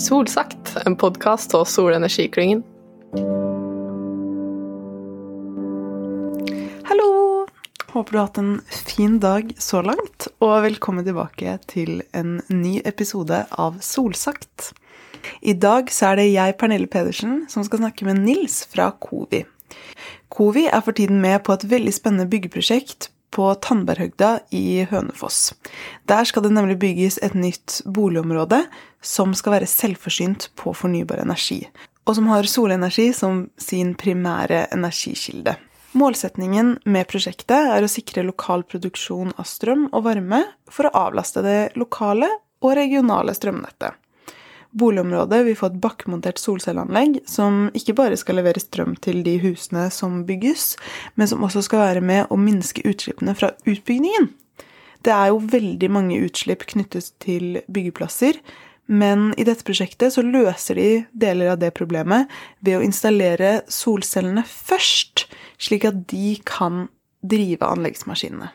Solsagt, en podkast av Solenergiklyngen. Hallo! Håper du har hatt en fin dag så langt, og velkommen tilbake til en ny episode av Solsagt. I dag så er det jeg, Pernille Pedersen, som skal snakke med Nils fra Covi. Covi er for tiden med på et veldig spennende byggeprosjekt på Tandberghøgda i Hønefoss. Der skal det nemlig bygges et nytt boligområde som skal være selvforsynt på fornybar energi, og som har solenergi som sin primære energikilde. Målsetningen med prosjektet er å sikre lokal produksjon av strøm og varme for å avlaste det lokale og regionale strømnettet. Boligområdet vil få et bakkemontert solcelleanlegg som ikke bare skal levere strøm til de husene som bygges, men som også skal være med å minske utslippene fra utbyggingen. Det er jo veldig mange utslipp knyttet til byggeplasser, men i dette prosjektet så løser de deler av det problemet ved å installere solcellene først, slik at de kan drive anleggsmaskinene.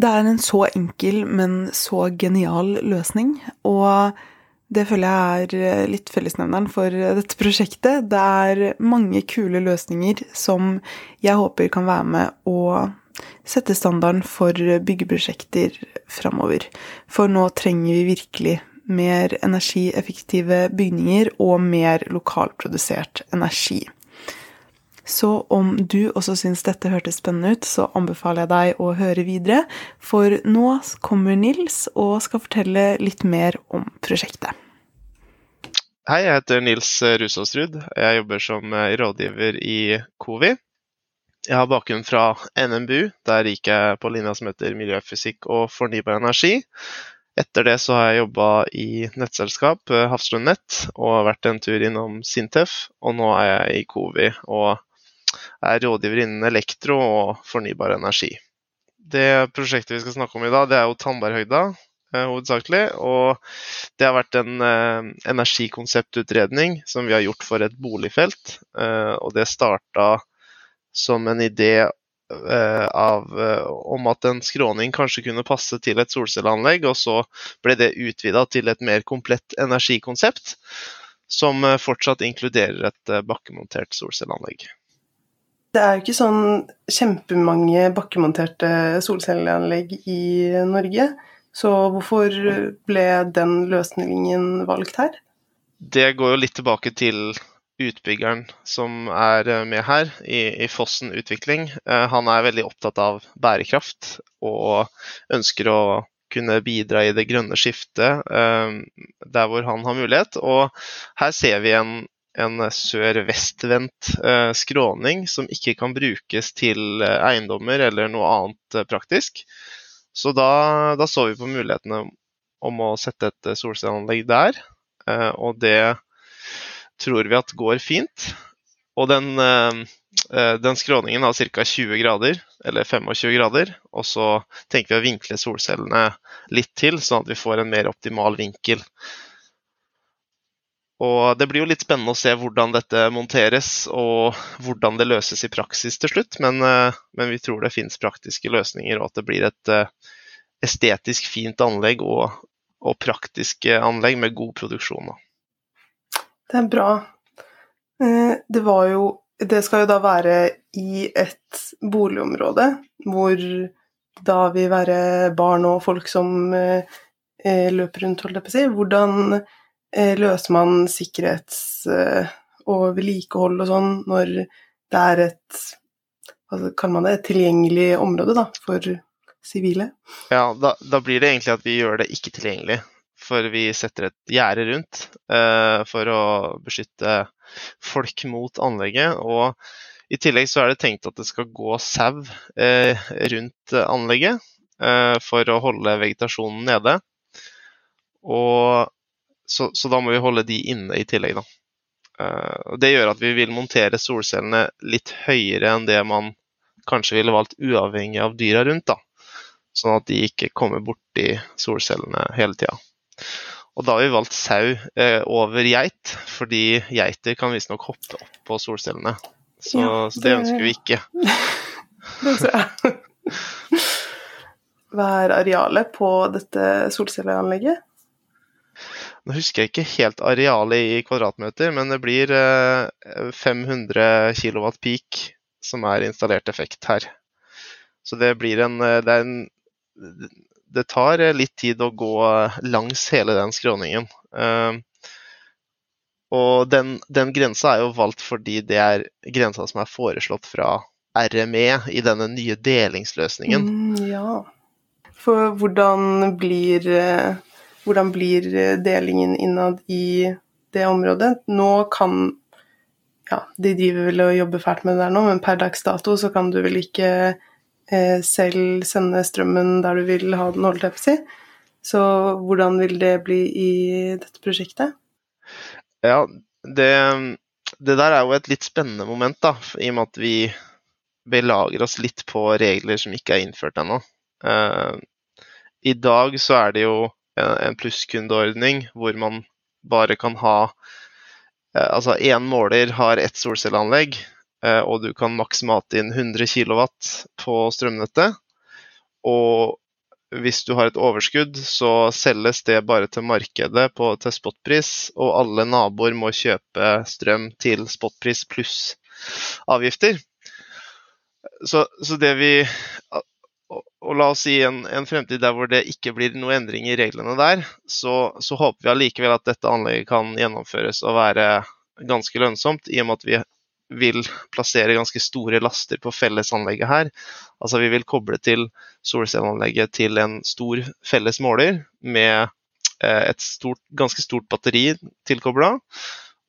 Det er en så enkel, men så genial løsning, og det føler jeg er eh, litt fellesnevneren for eh, dette prosjektet. Det er mange kule løsninger som jeg håper kan være med å sette standarden for byggeprosjekter framover. For nå trenger vi virkelig mer energieffektive bygninger og mer lokalprodusert energi. Så om du også syns dette hørtes spennende ut, så anbefaler jeg deg å høre videre, for nå kommer Nils og skal fortelle litt mer om prosjektet. Hei, jeg heter Nils Rusåsrud. Jeg jobber som eh, rådgiver i Covi. Jeg har bakgrunn fra NMBU. Der gikk jeg på linja som heter miljøfysikk og fornybar energi. Etter det så har jeg jobba i nettselskap, eh, Hafslund Nett, og vært en tur innom Sintef. Og nå er jeg i Covi og er rådgiver innen elektro og fornybar energi. Det prosjektet vi skal snakke om i dag, det er jo Tandberghøgda, Eh, hovedsakelig. Og det har vært en eh, energikonseptutredning som vi har gjort for et boligfelt. Eh, og det starta som en idé av, om at en skråning kanskje kunne passe til et solcelleanlegg, og så ble det utvida til et mer komplett energikonsept, som fortsatt inkluderer et bakkemontert solcelleanlegg. Det er jo ikke sånn kjempemange bakkemonterte solcelleanlegg i Norge. Så hvorfor ble den løsningen valgt her? Det går jo litt tilbake til utbyggeren som er med her, i, i Fossen Utvikling. Eh, han er veldig opptatt av bærekraft og ønsker å kunne bidra i det grønne skiftet eh, der hvor han har mulighet. Og her ser vi en, en sør-vestvendt eh, skråning som ikke kan brukes til eiendommer eller noe annet praktisk. Så da, da, så vi på mulighetene om å sette et eh, solcelleanlegg der, eh, og det tror vi at går fint. Og den, eh, den skråningen har ca. 20 grader, eller 25 grader. Og så tenker vi å vinkle solcellene litt til, sånn at vi får en mer optimal vinkel. Og det blir jo litt spennende å se hvordan dette monteres og hvordan det løses i praksis til slutt. Men, eh, men vi tror det finnes praktiske løsninger, og at det blir et eh, estetisk fint anlegg og, og praktiske anlegg med god produksjon. Det er bra. Eh, det, jo, det skal jo da være i et boligområde hvor da vil være barn og folk som løper rundt, holdt jeg på å si. Hvordan løser man sikkerhets- eh, og vedlikehold og sånn når det er et altså, kaller man det, et tilgjengelig område da, for sivile? Ja, da, da, blir det egentlig at vi gjør det ikke tilgjengelig. For vi setter et gjerde rundt eh, for å beskytte folk mot anlegget. Og i tillegg så er det tenkt at det skal gå sau eh, rundt anlegget eh, for å holde vegetasjonen nede. Og så, så, da må vi holde de inne i tillegg, da. Uh, det gjør at vi vil montere solcellene litt høyere enn det man kanskje ville valgt uavhengig av dyra rundt. da. Sånn at de ikke kommer borti solcellene hele tida. Og da har vi valgt sau eh, over geit, fordi geiter kan visstnok hoppe opp på solcellene. Så, ja, det, så det ønsker vi ikke. det ser jeg. Hva er arealet på dette solcelleanlegget? Nå husker jeg ikke helt arealet i kvadratmeter, men det blir eh, 500 kW peak som er installert effekt her. Så det blir en eh, Det, en, det tar eh, litt tid å gå langs hele den skråningen. Eh, og den, den grensa er jo valgt fordi det er grensa som er foreslått fra RME i denne nye delingsløsningen. Mm, ja. For hvordan blir, eh, hvordan blir delingen innad i det området? Nå kan Ja, de driver vel og jobber fælt med det der nå, men per dags dato så kan du vel ikke eh, selv sende strømmen der du vil ha den, holdt jeg på å si. Så hvordan vil det bli i dette prosjektet? Ja, det, det der er jo et litt spennende moment, da, i og med at vi belager oss litt på regler som ikke er innført ennå. Uh, I dag så er det jo en plusskundeordning hvor man bare kan ha uh, Altså én måler har ett solcelleanlegg, uh, og du kan maks mate inn 100 kW på strømnettet. Og hvis du har et overskudd, så selges det bare til markedet på, til spotpris, og alle naboer må kjøpe strøm til spotpris pluss avgifter. Så, så, det vi Og la oss si en, en, fremtid der hvor det ikke blir noe endring i reglene der, så, så håper vi allikevel at dette anlegget kan gjennomføres og være ganske lønnsomt, i og med at vi vil plassere ganske store laster på fellesanlegget her. Altså vi vil koble til solcelleanlegget til en stor felles måler med eh, et stort, ganske stort batteri tilkobla,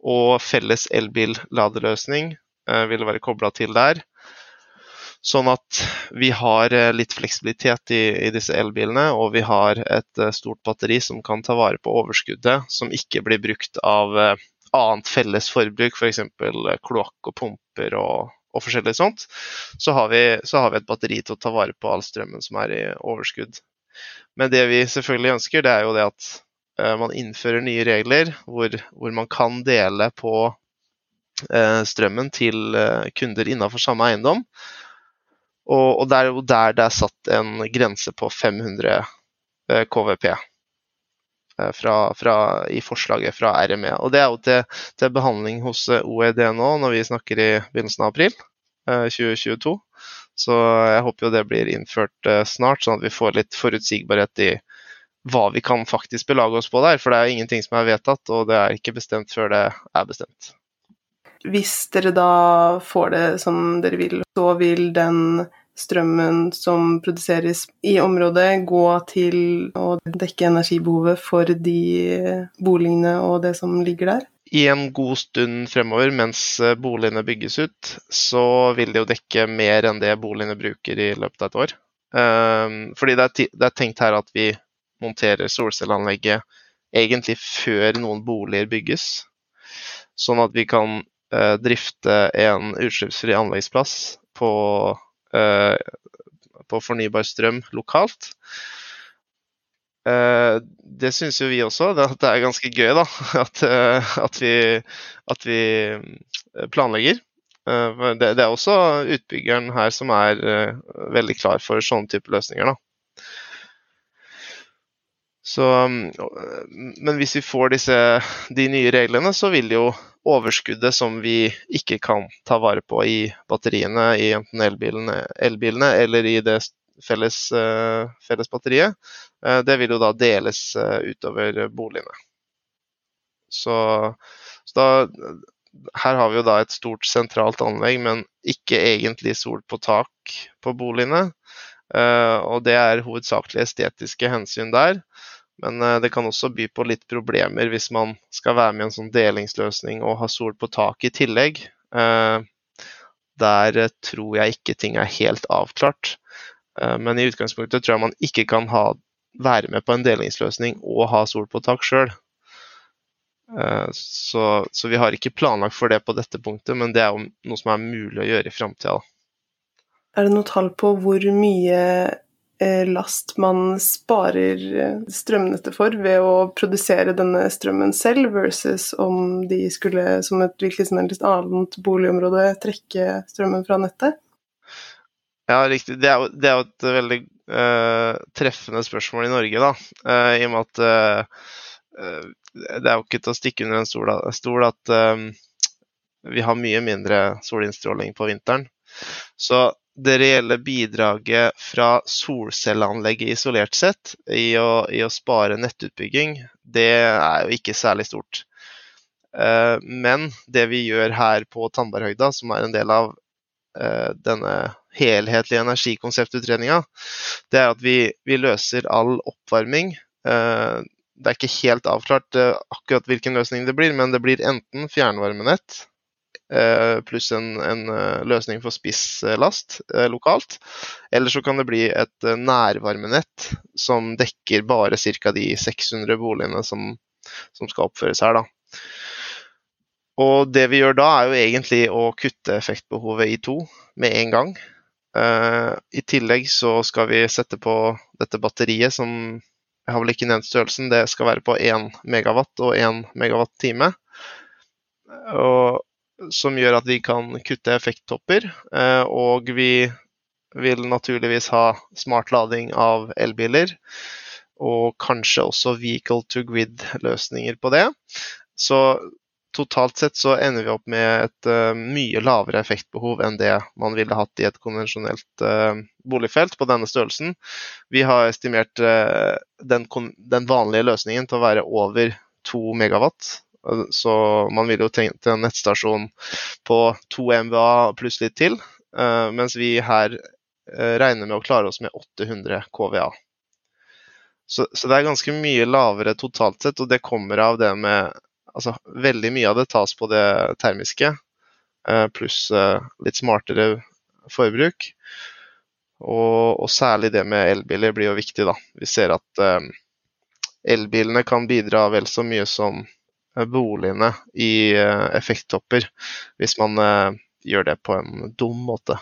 og felles elbilladeløsning eh, vil være kobla til der. Sånn at vi har eh, litt fleksibilitet i, i disse elbilene, og vi har et uh, stort batteri som kan ta vare på overskuddet, som ikke blir brukt av uh, annet felles forbruk, f.eks. For kloakk og pumper og, og, forskjellig sånt. Så har, vi, så har, vi, et batteri til å ta vare på all strømmen som er i overskudd. Men det vi selvfølgelig ønsker, det er jo det at man innfører nye regler hvor, hvor man kan dele på strømmen til kunder innenfor samme eiendom. Og, og det er jo der det er satt en grense på 500 eh, KVP eh, fra, fra, i forslaget fra RME. Og det er jo til, til, behandling hos eh, OED nå, når vi snakker i begynnelsen av april 2022. Så jeg håper jo det blir innført snart, sånn at vi får litt forutsigbarhet i hva vi kan faktisk belage oss på der. For det er jo ingenting som er vedtatt, og det er ikke bestemt før det er bestemt hvis dere da får det som dere vil, så vil den strømmen som produseres i området, gå til å dekke energibehovet for de boligene og det som ligger der? I en god stund fremover, mens eh, boligene bygges ut, så vil det jo dekke mer enn det boligene bruker i løpet av et år. Ehm, fordi det er, tenkt her at vi monterer solcelleanlegget egentlig før noen boliger bygges. Sånn at vi kan drifte en utslippsfri anleggsplass på, eh, på fornybar strøm lokalt. Eh, det syns jo vi også, at det er ganske gøy da, at, eh, at, vi, at vi, eh, planlegger. Eh, det, det, er også utbyggeren her som er veldig klar for sånne type løsninger. da. Så, men hvis vi får disse, de nye reglene, så vil jo overskuddet som vi ikke kan ta vare på i batteriene i enten elbilene, elbilene eller i det felles, uh, felles batteriet, uh, det vil jo da deles uh, utover boligene. Så, så da, her har vi jo da et stort sentralt anlegg, men ikke egentlig sol på tak på boligene. og det er hovedsakelig estetiske hensyn der. Men eh, det kan også by på litt problemer hvis man skal være med i en sånn delingsløsning og ha sol på taket i tillegg. Eh, der eh, tror jeg ikke ting er helt avklart. Men i utgangspunktet tror jeg man ikke kan ha, være med på en delingsløsning og ha sol på tak sjøl. Så, så, vi har ikke planlagt for det på dette punktet, men det er jo noe som er mulig å gjøre i framtida. Er det noe tall på hvor mye last man sparer eh, strømnettet for ved å produsere denne strømmen selv, versus om de skulle, som et hvilket som helst annet boligområde, trekke strømmen fra nettet? Ja, riktig. Det er jo, det er et veldig uh, treffende spørsmål i Norge, da. Uh, I og med at uh, eh, det er jo ikke til å stikke under en stol, stol at vi har mye mindre solinnstråling på vinteren. Så det reelle bidraget fra solcelleanlegget isolert sett i å, i å spare nettutbygging, det er jo ikke særlig stort. Uh, men det vi gjør her på Tandberghøgda, som er en del av uh, denne helhetlige energikonseptutredninga, det er at vi, vi løser all oppvarming. Uh, det er ikke helt avklart akkurat hvilken løsning det blir, men det blir enten fjernvarmenett pluss en, en løsning for spisslast lokalt, eller så kan det bli et nærvarmenett som dekker bare ca. de 600 boligene som, som skal oppføres her. da. Og det vi gjør da, er jo egentlig å kutte effektbehovet i to med en gang. Uh, I tillegg så skal vi sette på dette batteriet som jeg har vel ikke nevnt størrelsen, det skal være på 1 megawatt og 1 megawatt-time. Som gjør at vi kan kutte effekttopper. Uh, og vi vil naturligvis ha smart lading av elbiler. Og kanskje også vehicle to grid-løsninger på det. Så totalt sett så ender vi opp med et uh, mye lavere effektbehov enn det man ville hatt i et konvensjonelt uh, boligfelt på denne størrelsen. Vi har estimert uh, den, den, vanlige løsningen til å være over 2 megawatt. Så man vil jo til en nettstasjon på 2 MVA pluss litt til, mens vi her regner med å klare oss med 800 KVA. Så, så, det er ganske mye lavere totalt sett, og det kommer av det med Altså, veldig mye av det tas på det termiske, eh, pluss eh, litt smartere forbruk. Og, og, særlig det med elbiler blir jo viktig, da. Vi ser at eh, elbilene kan bidra vel så mye som boligene i effekttopper, hvis man gjør det på en dum måte.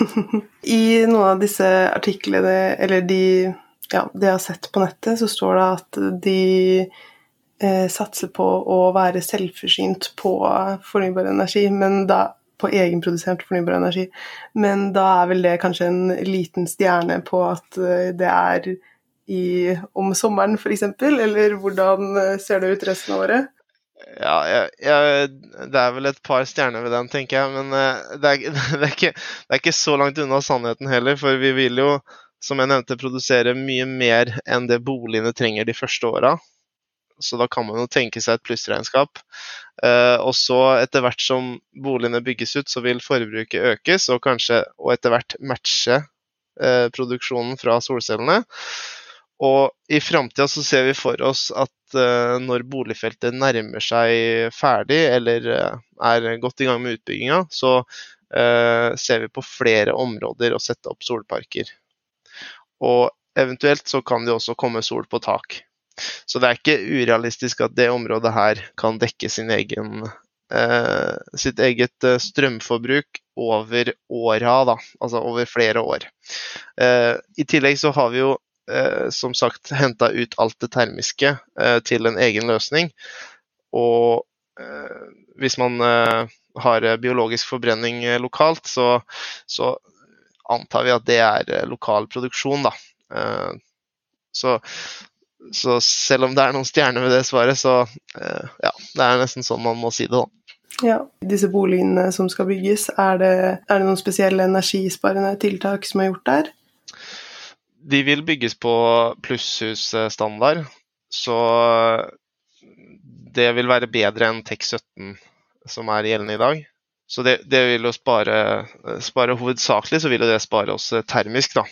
I noen av disse artiklene, eller de, ja, det jeg har sett på nettet, så står det at de eh, satser på å være selvforsynt på fornybar energi, men da på egenprodusert fornybar energi. Men da er vel det kanskje en liten stjerne på at eh, det er i, om sommeren f.eks., eller hvordan eh, ser det ut resten av året? Ja, jeg, jeg, det er vel et par stjerner ved den, tenker jeg. Men uh, det, er, det, er ikke, det, er, ikke, så langt unna sannheten heller. For vi vil jo, som jeg nevnte, produsere mye mer enn det boligene trenger de første åra så da kan man jo tenke seg et plussregnskap. Eh, og så etter hvert som boligene bygges ut, så vil forbruket økes, og kanskje og etter hvert matche eh, produksjonen fra solcellene. Og i framtida så ser vi for oss at eh, når boligfeltet nærmer seg ferdig, eller eh, er godt i gang med utbygginga, så eh, ser vi på flere områder å sette opp solparker. Og eventuelt så kan det også komme sol på tak. Så det er ikke urealistisk at det området her kan dekke egen, eh, sitt eget eh, strømforbruk over åra, da. Altså over flere år. Eh, I tillegg så har vi jo eh, som sagt henta ut alt det termiske eh, til en egen løsning. Og eh, hvis man har biologisk forbrenning lokalt, så, så, antar vi at det er lokal produksjon, da. Så, så selv om det er noen stjerner ved det svaret, så ja, det er nesten sånn man må si det, da. Ja, Disse boligene som skal bygges, er det, er det noen spesielle energisparende tiltak som er gjort der? De vil bygges på plusshusstandard, så det vil være bedre enn TEK17 som er gjeldende i dag. Så det, det vil jo spare, spare Hovedsakelig så vil det spare oss termisk, da.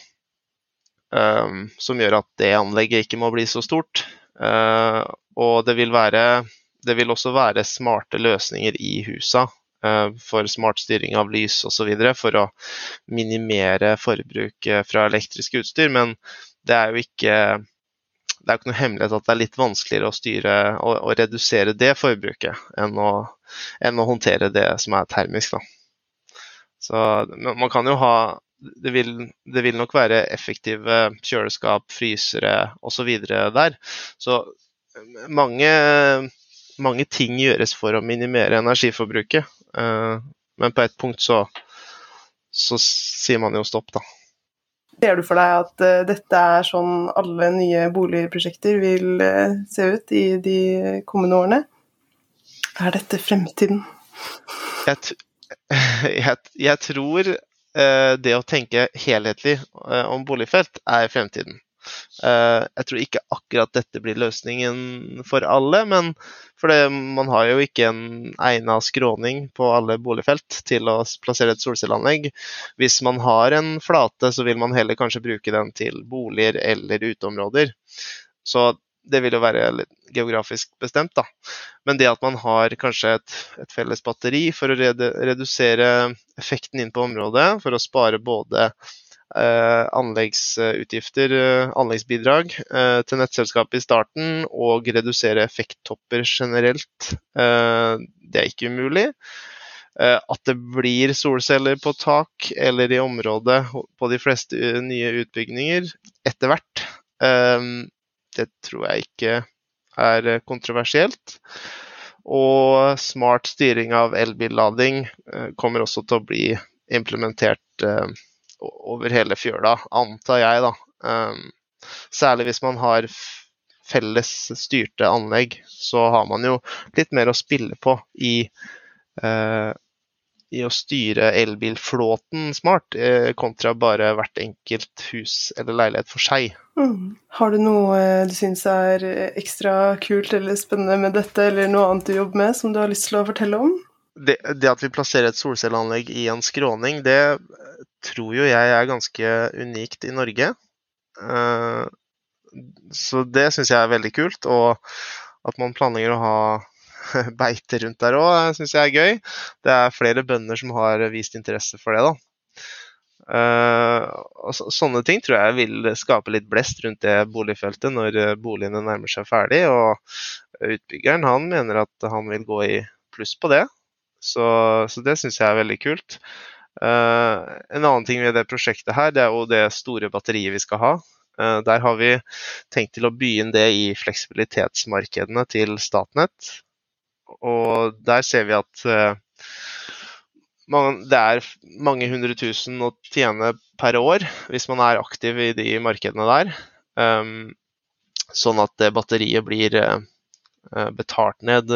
Um, som gjør at det anlegget ikke må bli så stort. Uh, og det vil, være, det vil, også være smarte løsninger i husa for smart styring av lys osv. for å minimere forbruket fra elektrisk utstyr. Men det er jo ikke er ikke noe hemmelighet at det er litt vanskeligere å styre og redusere det forbruket enn å, enn å, håndtere det som er termisk. Da. Så man kan jo ha det vil, det vil, nok være effektive kjøleskap, frysere osv. der. Så mange, mange, ting gjøres for å minimere energiforbruket. Eh, men på et punkt så, så sier man jo stopp, da. Ser du for deg at uh, dette er sånn alle nye boligprosjekter vil uh, se ut i de kommende årene? Er dette fremtiden? Jeg, jeg, jeg tror det å tenke helhetlig om boligfelt er fremtiden. Eh, jeg tror ikke akkurat dette blir løsningen for alle, men for det, man har jo ikke en egnet skråning på alle boligfelt til å plassere et solcelleanlegg. Hvis man har en flate, så vil man heller kanskje bruke den til boliger eller uteområder. Så det vil jo være litt geografisk bestemt, da. Men det at man har kanskje et, et felles batteri for å redusere effekten inn på området, for å spare både anleggsutgifter, eh, anleggsbidrag eh, til nettselskapet i starten og redusere effekttopper generelt. Det er ikke umulig. At det blir solceller på tak eller i området på de fleste nye utbygninger etter hvert, det tror jeg ikke er kontroversielt. Og smart styring av elbillading kommer også til å bli implementert over hele fjøla, antar jeg, da. Um, særlig hvis man har felles styrte anlegg, så har man jo litt mer å spille på i, uh, i å styre elbilflåten smart, uh, kontra bare hvert enkelt hus eller leilighet for seg. Mm. Har du noe eh, du syns er ekstra kult eller spennende med dette, eller noe annet du jobber med som du har lyst til å fortelle om? Det, det at vi plasserer et solcelleanlegg i en skråning, det tror jo jeg er ganske unikt i Norge. Eh, så det syns jeg er veldig kult. Og at man planlegger å ha beite rundt der òg, syns jeg er gøy. Det er flere bønder som har vist interesse for det, da. og sånne ting tror jeg vil skape litt blest rundt det boligfeltet når boligene nærmer seg ferdig. Og utbyggeren han mener at han vil gå i pluss på det. Så, så det syns jeg er veldig kult. Uh, en annen ting ved det prosjektet her, det er jo det store batteriet vi skal ha. Uh, der har vi tenkt til å begynne det i fleksibilitetsmarkedene til Statnett. Og der ser vi at uh, man, det er mange hundre tusen å tjene per år hvis man er aktiv i de markedene der. Um, sånn at det batteriet blir betalt ned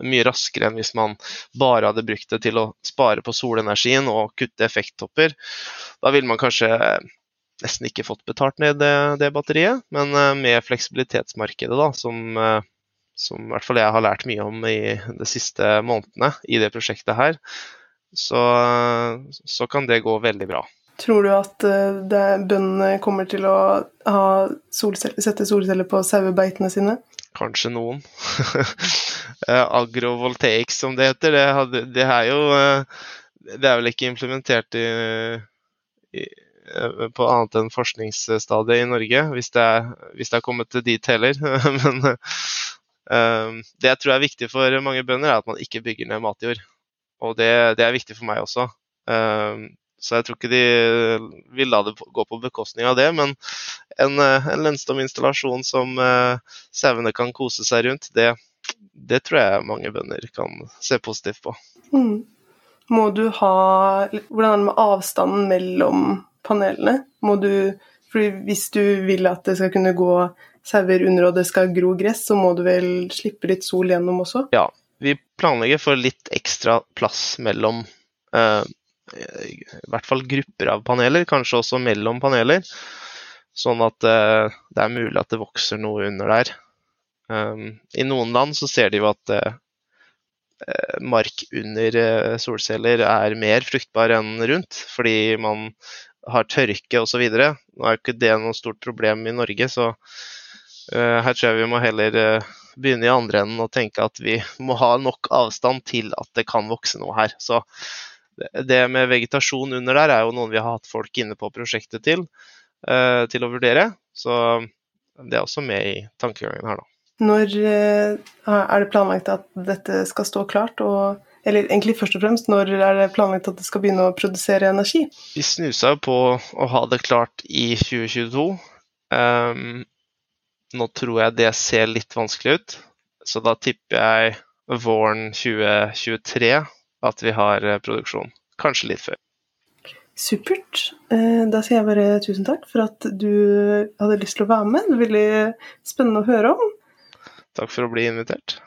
mye raskere enn hvis man bare hadde brukt det til å spare på solenergien og kutte effekttopper. Da ville man kanskje nesten ikke fått betalt ned det, det batteriet, men eh, med fleksibilitetsmarkedet, da, som, eh, som, i hvert fall jeg har lært mye om i de siste månedene i det prosjektet her, så, så kan det gå veldig bra. Tror du at eh, bøndene kommer til å solceller, sette solceller på sauebeitene sine? Kanskje noen. Agrovoltaics, agrovoltaic, som det heter, det, hadde, det, er jo eh, Det er vel ikke implementert i, i, eh, på annet enn forskningsstadiet i Norge, hvis det er, hvis det er kommet til dit heller. Men det jeg tror er viktig for mange bønder, er at man ikke bygger ned matjord. Og det, det er viktig for meg også. Så jeg tror ikke de vil la det gå på bekostning av det. Men en, eh, en lønnsom som uh, sauene kan kose seg rundt, det, det, tror jeg mange bønder kan se positivt på. Mm. Må du ha Hvordan er det med avstanden mellom panelene? Må du fordi Hvis du vil at det skal kunne gå sauer under og det skal gro gress, så må du vel slippe litt sol gjennom også? Ja, vi planlegger for litt ekstra plass mellom uh, i hvert fall grupper av paneler, kanskje også mellom paneler. Sånn at uh, det er mulig at det vokser noe under der. Um, I noen land så ser de jo at uh, mark under solceller er mer fruktbar enn rundt, fordi man har tørke osv. Nå er jo ikke det noe stort problem i Norge, så her tror jeg vi må heller begynne i andre enden og tenke at vi må ha nok avstand til at det kan vokse noe her. Så det med vegetasjon under der er jo noen vi har hatt folk inne på prosjektet til, uh, til å vurdere. Så det er også med i tankegangen her, da. Når uh, er det planlagt at dette skal stå klart? Og, eller egentlig først og fremst, når er det planlagt at det skal begynne å produsere energi? Vi snusa på å ha det klart i 2022. Um, ehm, nå tror jeg det ser litt vanskelig ut, så da tipper jeg våren 2023 at vi har eh, produksjon. Kanskje litt før. Supert. Eh, Da sier jeg bare tusen takk for at du hadde lyst til å være med. Det er veldig spennende å høre om. Takk for å bli invitert.